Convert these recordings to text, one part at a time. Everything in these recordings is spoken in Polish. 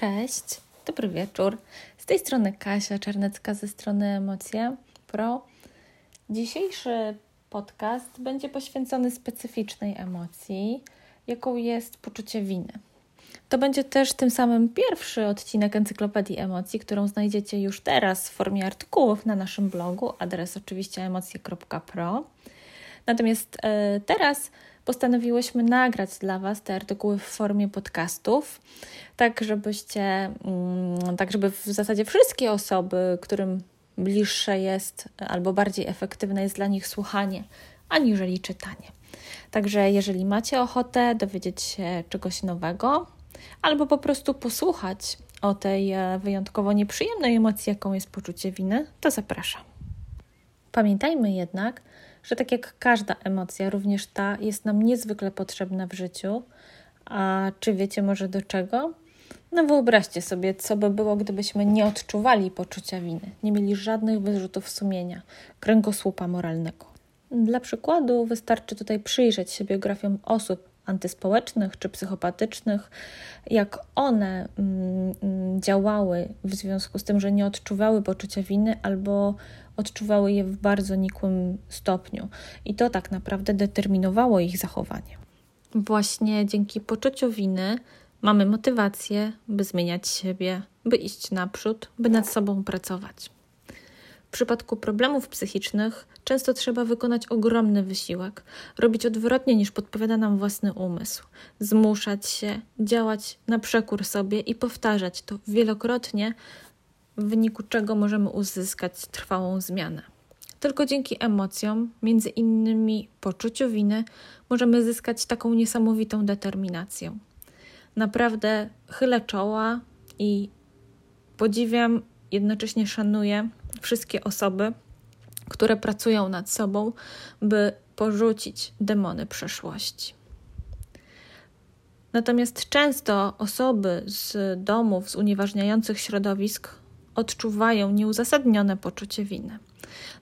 Cześć, dobry wieczór. Z tej strony Kasia Czarnecka ze strony Emocje Pro. Dzisiejszy podcast będzie poświęcony specyficznej emocji, jaką jest poczucie winy. To będzie też tym samym pierwszy odcinek Encyklopedii Emocji, którą znajdziecie już teraz w formie artykułów na naszym blogu. Adres oczywiście emocje.pro. Natomiast e, teraz postanowiłyśmy nagrać dla Was te artykuły w formie podcastów, tak żebyście, mm, tak żeby w zasadzie wszystkie osoby, którym bliższe jest albo bardziej efektywne jest dla nich słuchanie, aniżeli czytanie. Także jeżeli macie ochotę dowiedzieć się czegoś nowego, albo po prostu posłuchać o tej e, wyjątkowo nieprzyjemnej emocji, jaką jest poczucie winy, to zapraszam. Pamiętajmy jednak, że tak jak każda emocja, również ta jest nam niezwykle potrzebna w życiu. A czy wiecie może do czego? No wyobraźcie sobie, co by było, gdybyśmy nie odczuwali poczucia winy, nie mieli żadnych wyrzutów sumienia, kręgosłupa moralnego. Dla przykładu wystarczy tutaj przyjrzeć się biografiom osób antyspołecznych czy psychopatycznych, jak one mm, mm, działały w związku z tym, że nie odczuwały poczucia winy albo odczuwały je w bardzo nikłym stopniu. I to tak naprawdę determinowało ich zachowanie. Właśnie dzięki poczuciu winy mamy motywację, by zmieniać siebie, by iść naprzód, by nad sobą pracować. W przypadku problemów psychicznych często trzeba wykonać ogromny wysiłek, robić odwrotnie niż podpowiada nam własny umysł, zmuszać się, działać na przekór sobie i powtarzać to wielokrotnie, w wyniku czego możemy uzyskać trwałą zmianę. Tylko dzięki emocjom, między innymi poczuciu winy, możemy zyskać taką niesamowitą determinację. Naprawdę chylę czoła i podziwiam, jednocześnie szanuję wszystkie osoby, które pracują nad sobą, by porzucić demony przeszłości. Natomiast często osoby z domów, z unieważniających środowisk odczuwają nieuzasadnione poczucie winy.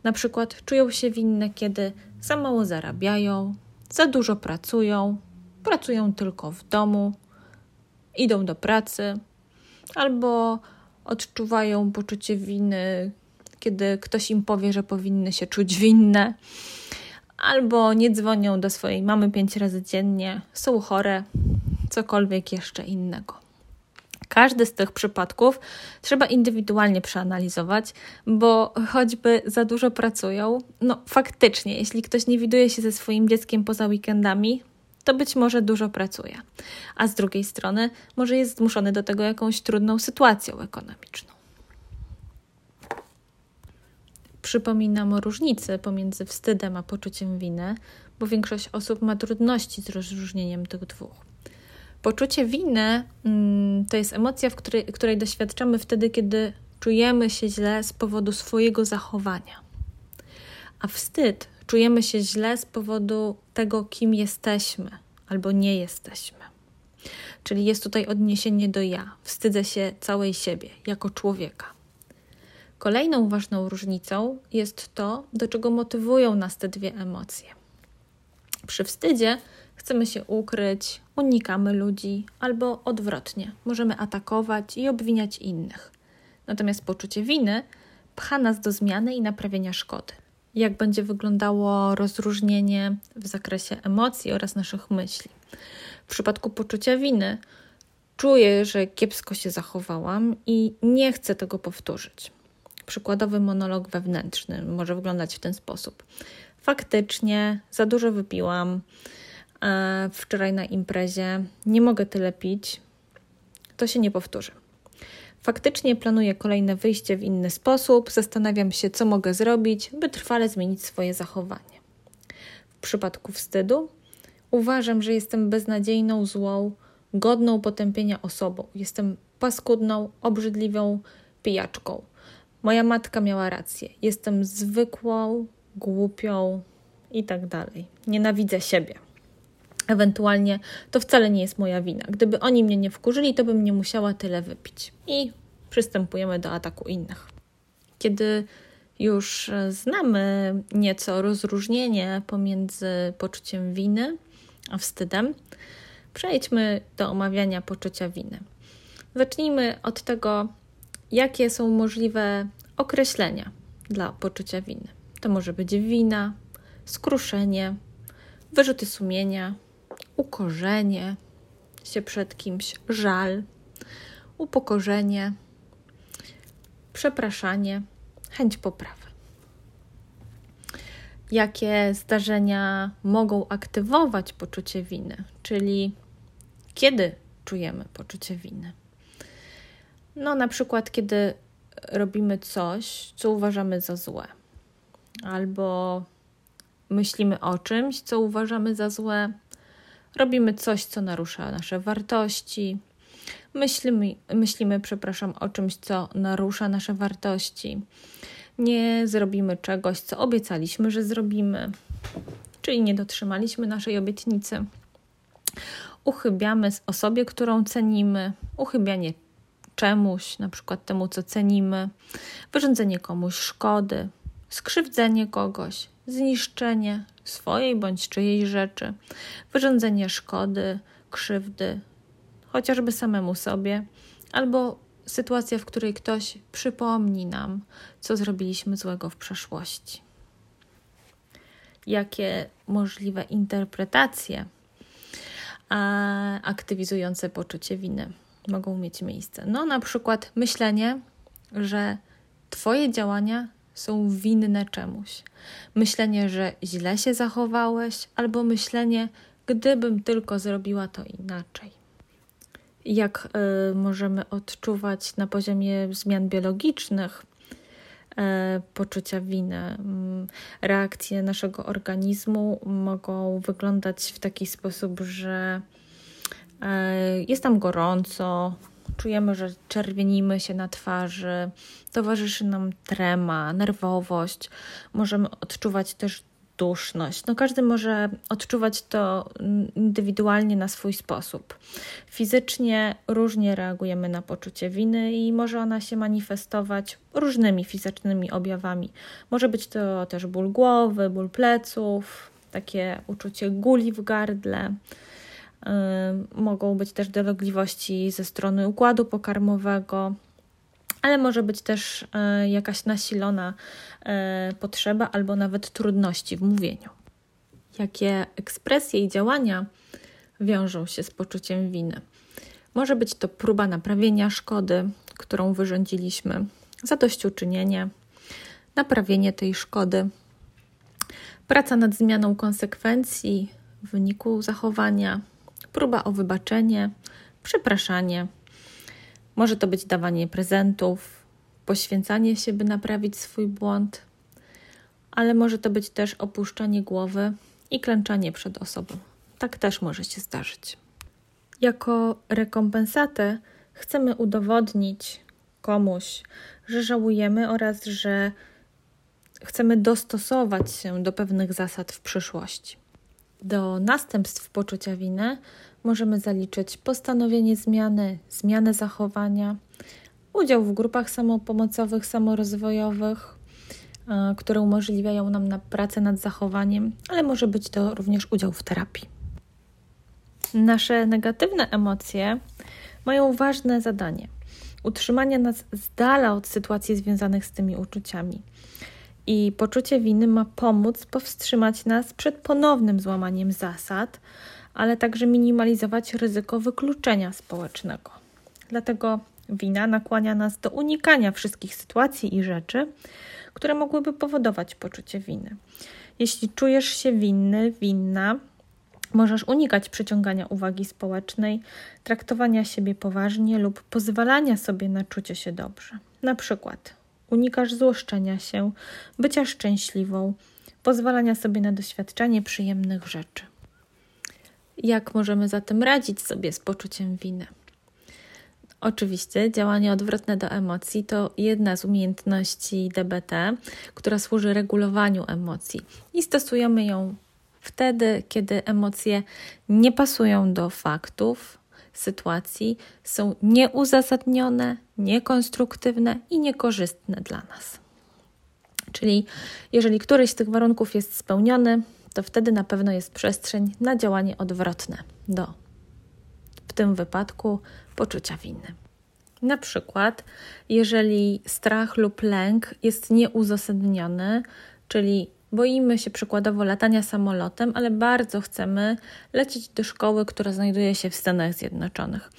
Na przykład czują się winne, kiedy za mało zarabiają, za dużo pracują, pracują tylko w domu, idą do pracy, albo odczuwają poczucie winy, kiedy ktoś im powie, że powinny się czuć winne, albo nie dzwonią do swojej mamy pięć razy dziennie, są chore, cokolwiek jeszcze innego. Każdy z tych przypadków trzeba indywidualnie przeanalizować, bo choćby za dużo pracują, no faktycznie, jeśli ktoś nie widuje się ze swoim dzieckiem poza weekendami, to być może dużo pracuje, a z drugiej strony może jest zmuszony do tego jakąś trudną sytuacją ekonomiczną. Przypominam o różnicy pomiędzy wstydem a poczuciem winy, bo większość osób ma trudności z rozróżnieniem tych dwóch. Poczucie winy mm, to jest emocja, w której, której doświadczamy wtedy, kiedy czujemy się źle z powodu swojego zachowania. A wstyd czujemy się źle z powodu tego, kim jesteśmy albo nie jesteśmy. Czyli jest tutaj odniesienie do ja. Wstydzę się całej siebie jako człowieka. Kolejną ważną różnicą jest to, do czego motywują nas te dwie emocje. Przy wstydzie chcemy się ukryć, unikamy ludzi, albo odwrotnie, możemy atakować i obwiniać innych. Natomiast poczucie winy pcha nas do zmiany i naprawienia szkody. Jak będzie wyglądało rozróżnienie w zakresie emocji oraz naszych myśli? W przypadku poczucia winy czuję, że kiepsko się zachowałam i nie chcę tego powtórzyć. Przykładowy monolog wewnętrzny może wyglądać w ten sposób. Faktycznie za dużo wypiłam, wczoraj na imprezie. Nie mogę tyle pić. To się nie powtórzy. Faktycznie planuję kolejne wyjście w inny sposób, zastanawiam się, co mogę zrobić, by trwale zmienić swoje zachowanie. W przypadku wstydu uważam, że jestem beznadziejną, złą, godną potępienia osobą. Jestem paskudną, obrzydliwą pijaczką. Moja matka miała rację. Jestem zwykłą, głupią i tak dalej. Nienawidzę siebie. Ewentualnie to wcale nie jest moja wina. Gdyby oni mnie nie wkurzyli, to bym nie musiała tyle wypić. I przystępujemy do ataku innych. Kiedy już znamy nieco rozróżnienie pomiędzy poczuciem winy a wstydem, przejdźmy do omawiania poczucia winy. Zacznijmy od tego, jakie są możliwe określenia dla poczucia winy. To może być wina, skruszenie, wyrzuty sumienia, ukorzenie się przed kimś, żal, upokorzenie, przepraszanie, chęć poprawy. Jakie zdarzenia mogą aktywować poczucie winy, czyli kiedy czujemy poczucie winy? No, na przykład, kiedy robimy coś, co uważamy za złe, albo myślimy o czymś, co uważamy za złe, robimy coś, co narusza nasze wartości, myślimy, myślimy przepraszam, o czymś, co narusza nasze wartości, nie zrobimy czegoś, co obiecaliśmy, że zrobimy, czyli nie dotrzymaliśmy naszej obietnicy. Uchybiamy osobie, którą cenimy, uchybianie czemuś, na przykład temu, co cenimy, wyrządzenie komuś szkody, skrzywdzenie kogoś, zniszczenie swojej bądź czyjej rzeczy, wyrządzenie szkody, krzywdy, chociażby samemu sobie, albo sytuacja, w której ktoś przypomni nam, co zrobiliśmy złego w przeszłości. Jakie możliwe interpretacje aktywizujące poczucie winy mogą mieć miejsce? No, na przykład myślenie, że Twoje działania są winne czemuś. Myślenie, że źle się zachowałeś, albo myślenie, gdybym tylko zrobiła to inaczej. Jak y, możemy odczuwać na poziomie zmian biologicznych y, poczucia winy? Y, reakcje naszego organizmu mogą wyglądać w taki sposób, że e, jest tam gorąco, czujemy, że czerwienimy się na twarzy, towarzyszy nam trema, nerwowość, możemy odczuwać też duszność. No każdy może odczuwać to indywidualnie na swój sposób. Fizycznie różnie reagujemy na poczucie winy i może ona się manifestować różnymi fizycznymi objawami. Może być to też ból głowy, ból pleców, takie uczucie guli w gardle mogą być też dolegliwości ze strony układu pokarmowego, ale może być też e, jakaś nasilona e, potrzeba albo nawet trudności w mówieniu. Jakie ekspresje i działania wiążą się z poczuciem winy? Może być to próba naprawienia szkody, którą wyrządziliśmy, zadośćuczynienie, naprawienie tej szkody, praca nad zmianą konsekwencji w wyniku zachowania, próba o wybaczenie, przepraszanie. Może to być dawanie prezentów, poświęcanie się, by naprawić swój błąd, ale może to być też opuszczanie głowy i klęczanie przed osobą. Tak też może się zdarzyć. Jako rekompensatę chcemy udowodnić komuś, że żałujemy oraz że chcemy dostosować się do pewnych zasad w przyszłości. Do następstw poczucia winy możemy zaliczyć postanowienie zmiany, zmianę zachowania, udział w grupach samopomocowych, samorozwojowych, e, które umożliwiają nam na pracę nad zachowaniem, ale może być to również udział w terapii. Nasze negatywne emocje mają ważne zadanie utrzymanie nas z dala od sytuacji związanych z tymi uczuciami. I poczucie winy ma pomóc powstrzymać nas przed ponownym złamaniem zasad, ale także minimalizować ryzyko wykluczenia społecznego. Dlatego wina nakłania nas do unikania wszystkich sytuacji i rzeczy, które mogłyby powodować poczucie winy. Jeśli czujesz się winny, winna, możesz unikać przyciągania uwagi społecznej, traktowania siebie poważnie lub pozwalania sobie na czucie się dobrze. Na przykład unikasz złoszczenia się, bycia szczęśliwą, pozwalania sobie na doświadczenie przyjemnych rzeczy. Jak możemy zatem radzić sobie z poczuciem winy? Oczywiście, działanie odwrotne do emocji to jedna z umiejętności DBT, która służy regulowaniu emocji i stosujemy ją wtedy, kiedy emocje nie pasują do faktów, sytuacji, są nieuzasadnione, niekonstruktywne i niekorzystne dla nas. Czyli jeżeli któryś z tych warunków jest spełniony, to wtedy na pewno jest przestrzeń na działanie odwrotne do, w tym wypadku, poczucia winy. Na przykład, jeżeli strach lub lęk jest nieuzasadniony, czyli boimy się przykładowo latania samolotem, ale bardzo chcemy lecieć do szkoły, która znajduje się w Stanach Zjednoczonych.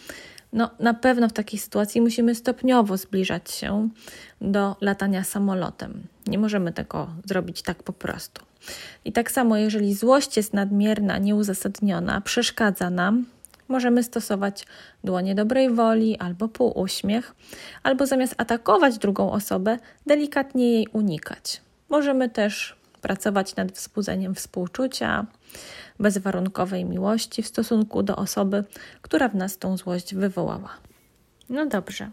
No, na pewno w takiej sytuacji musimy stopniowo zbliżać się do latania samolotem. Nie możemy tego zrobić tak po prostu. I tak samo, jeżeli złość jest nadmierna, nieuzasadniona, przeszkadza nam, możemy stosować dłonie dobrej woli albo półuśmiech, albo zamiast atakować drugą osobę, delikatnie jej unikać. Możemy też pracować nad wzbudzeniem współczucia, bezwarunkowej miłości w stosunku do osoby, która w nas tą złość wywołała. No dobrze.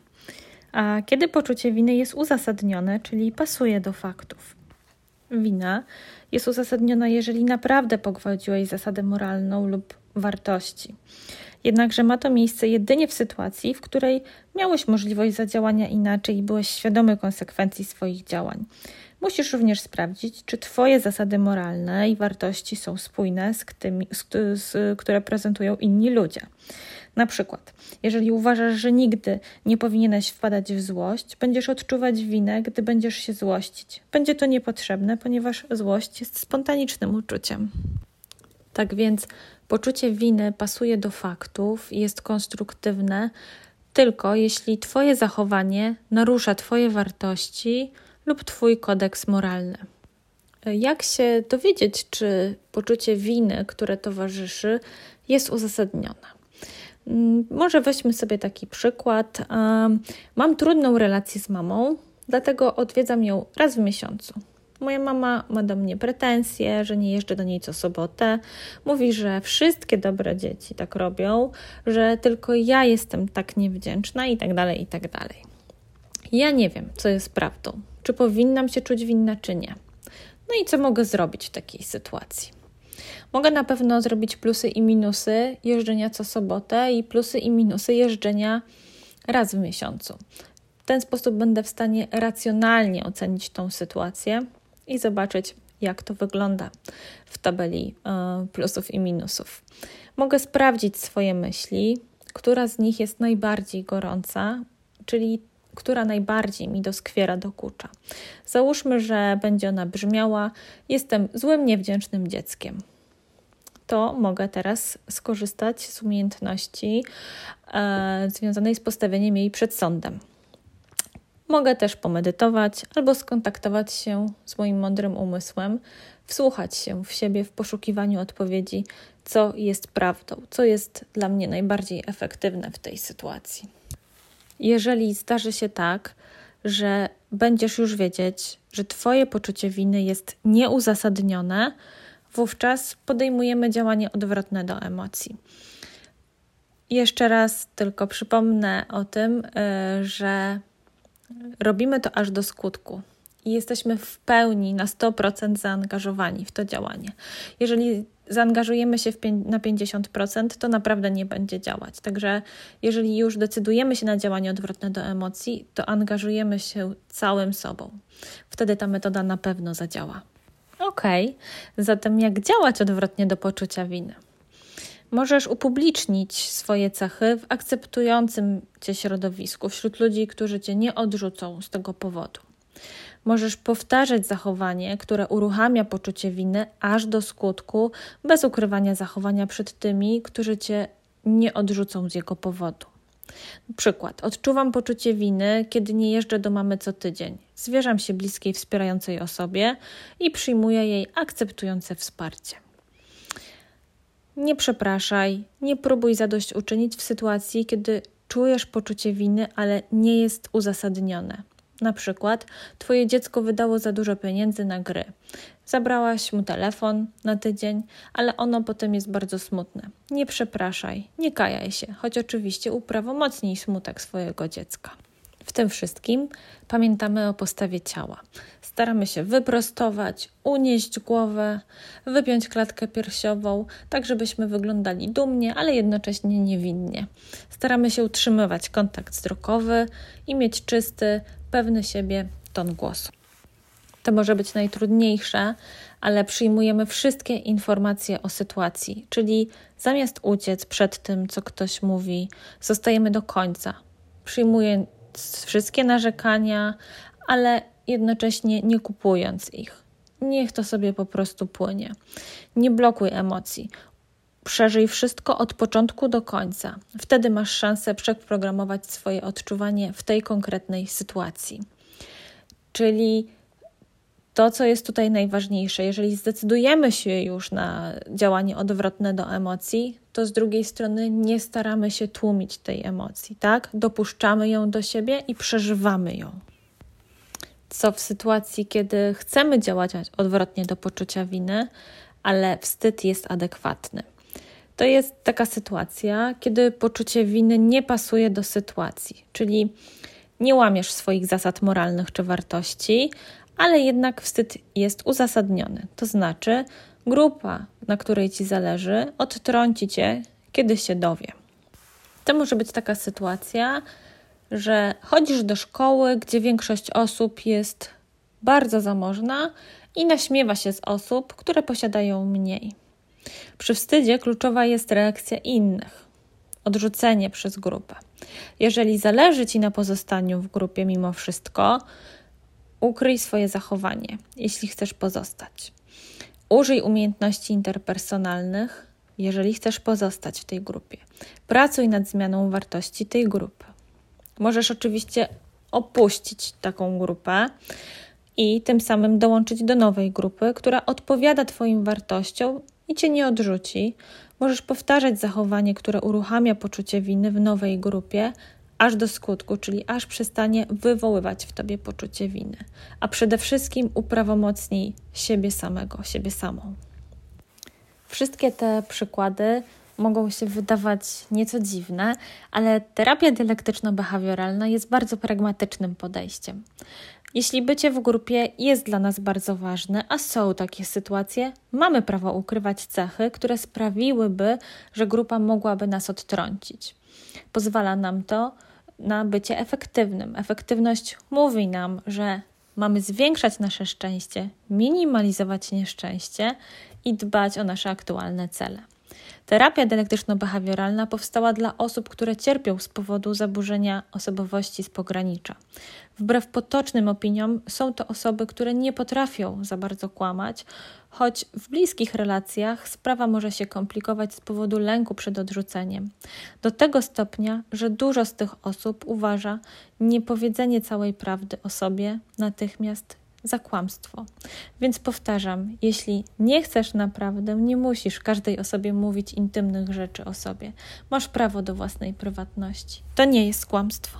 A kiedy poczucie winy jest uzasadnione, czyli pasuje do faktów? Wina jest uzasadniona, jeżeli naprawdę pogwałciłeś zasadę moralną lub wartości. Jednakże ma to miejsce jedynie w sytuacji, w której miałeś możliwość zadziałania inaczej i byłeś świadomy konsekwencji swoich działań. Musisz również sprawdzić, czy Twoje zasady moralne i wartości są spójne z, tymi, z, z, które prezentują inni ludzie. Na przykład, jeżeli uważasz, że nigdy nie powinieneś wpadać w złość, będziesz odczuwać winę, gdy będziesz się złościć. Będzie to niepotrzebne, ponieważ złość jest spontanicznym uczuciem. Tak więc poczucie winy pasuje do faktów i jest konstruktywne tylko jeśli Twoje zachowanie narusza Twoje wartości lub Twój kodeks moralny. Jak się dowiedzieć, czy poczucie winy, które towarzyszy, jest uzasadnione? Mm, może weźmy sobie taki przykład. Mam trudną relację z mamą, dlatego odwiedzam ją raz w miesiącu. Moja mama ma do mnie pretensje, że nie jeżdżę do niej co sobotę. Mówi, że wszystkie dobre dzieci tak robią, że tylko ja jestem tak niewdzięczna i tak dalej, i tak dalej. Ja nie wiem, co jest prawdą. Czy powinnam się czuć winna, czy nie. No i co mogę zrobić w takiej sytuacji? Mogę na pewno zrobić plusy i minusy jeżdżenia co sobotę i plusy i minusy jeżdżenia raz w miesiącu. W ten sposób będę w stanie racjonalnie ocenić tą sytuację i zobaczyć, jak to wygląda w tabeli e, plusów i minusów. Mogę sprawdzić swoje myśli, która z nich jest najbardziej gorąca, czyli która najbardziej mi doskwiera, dokucza. Załóżmy, że będzie ona brzmiała: Jestem złym, niewdzięcznym dzieckiem. To mogę teraz skorzystać z umiejętności e, związanej z postawieniem jej przed sądem. Mogę też pomedytować albo skontaktować się z moim mądrym umysłem, wsłuchać się w siebie w poszukiwaniu odpowiedzi, co jest prawdą, co jest dla mnie najbardziej efektywne w tej sytuacji. Jeżeli zdarzy się tak, że będziesz już wiedzieć, że Twoje poczucie winy jest nieuzasadnione, wówczas podejmujemy działanie odwrotne do emocji. Jeszcze raz tylko przypomnę o tym, e, że robimy to aż do skutku i jesteśmy w pełni na 100% zaangażowani w to działanie. Jeżeli zaangażujemy się na 50%, to naprawdę nie będzie działać. Także jeżeli już decydujemy się na działanie odwrotne do emocji, to angażujemy się całym sobą. Wtedy ta metoda na pewno zadziała. Ok, zatem jak działać odwrotnie do poczucia winy? Możesz upublicznić swoje cechy w akceptującym cię środowisku, wśród ludzi, którzy cię nie odrzucą z tego powodu. Możesz powtarzać zachowanie, które uruchamia poczucie winy aż do skutku, bez ukrywania zachowania przed tymi, którzy cię nie odrzucą z jego powodu. Przykład. Odczuwam poczucie winy, kiedy nie jeżdżę do mamy co tydzień. Zwierzam się bliskiej, wspierającej osobie i przyjmuję jej akceptujące wsparcie. Nie przepraszaj, nie próbuj zadośćuczynić w sytuacji, kiedy czujesz poczucie winy, ale nie jest uzasadnione. Na przykład, twoje dziecko wydało za dużo pieniędzy na gry. Zabrałaś mu telefon na tydzień, ale ono potem jest bardzo smutne. Nie przepraszaj, nie kajaj się, choć oczywiście uprawomocnij smutek swojego dziecka. W tym wszystkim pamiętamy o postawie ciała. Staramy się wyprostować, unieść głowę, wypiąć klatkę piersiową, tak żebyśmy wyglądali dumnie, ale jednocześnie niewinnie. Staramy się utrzymywać kontakt wzrokowy i mieć czysty, pewny siebie ton głosu. To może być najtrudniejsze, ale przyjmujemy wszystkie informacje o sytuacji, czyli zamiast uciec przed tym, co ktoś mówi, zostajemy do końca. przyjmując wszystkie narzekania, ale jednocześnie nie kupując ich. Niech to sobie po prostu płynie. Nie blokuj emocji. Przeżyj wszystko od początku do końca. Wtedy masz szansę przeprogramować swoje odczuwanie w tej konkretnej sytuacji. Czyli to, co jest tutaj najważniejsze, jeżeli zdecydujemy się już na działanie odwrotne do emocji, to z drugiej strony nie staramy się tłumić tej emocji, tak? Dopuszczamy ją do siebie i przeżywamy ją. Co w sytuacji, kiedy chcemy działać odwrotnie do poczucia winy, ale wstyd jest adekwatny. To jest taka sytuacja, kiedy poczucie winy nie pasuje do sytuacji, czyli nie łamiesz swoich zasad moralnych czy wartości, ale jednak wstyd jest uzasadniony. To znaczy, grupa, na której ci zależy, odtrąci cię, kiedy się dowie. To może być taka sytuacja, że chodzisz do szkoły, gdzie większość osób jest bardzo zamożna i naśmiewa się z osób, które posiadają mniej. Przy wstydzie kluczowa jest reakcja innych, odrzucenie przez grupę. Jeżeli zależy ci na pozostaniu w grupie mimo wszystko, ukryj swoje zachowanie, jeśli chcesz pozostać. Użyj umiejętności interpersonalnych, jeżeli chcesz pozostać w tej grupie. Pracuj nad zmianą wartości tej grupy. Możesz oczywiście opuścić taką grupę i tym samym dołączyć do nowej grupy, która odpowiada Twoim wartościom i Cię nie odrzuci. Możesz powtarzać zachowanie, które uruchamia poczucie winy w nowej grupie, aż do skutku, czyli aż przestanie wywoływać w tobie poczucie winy, a przede wszystkim uprawomocnij siebie samego, siebie samą. Wszystkie te przykłady mogą się wydawać nieco dziwne, ale terapia dialektyczno-behawioralna jest bardzo pragmatycznym podejściem. Jeśli bycie w grupie jest dla nas bardzo ważne, a są takie sytuacje, mamy prawo ukrywać cechy, które sprawiłyby, że grupa mogłaby nas odtrącić. Pozwala nam to na bycie efektywnym. Efektywność mówi nam, że mamy zwiększać nasze szczęście, minimalizować nieszczęście i dbać o nasze aktualne cele. Terapia dialektyczno-behawioralna powstała dla osób, które cierpią z powodu zaburzenia osobowości z pogranicza. Wbrew potocznym opiniom, są to osoby, które nie potrafią za bardzo kłamać, choć w bliskich relacjach sprawa może się komplikować z powodu lęku przed odrzuceniem. Do tego stopnia, że dużo z tych osób uważa niepowiedzenie całej prawdy o sobie natychmiast za kłamstwo. Więc powtarzam, jeśli nie chcesz naprawdę, nie musisz każdej osobie mówić intymnych rzeczy o sobie. Masz prawo do własnej prywatności. To nie jest kłamstwo.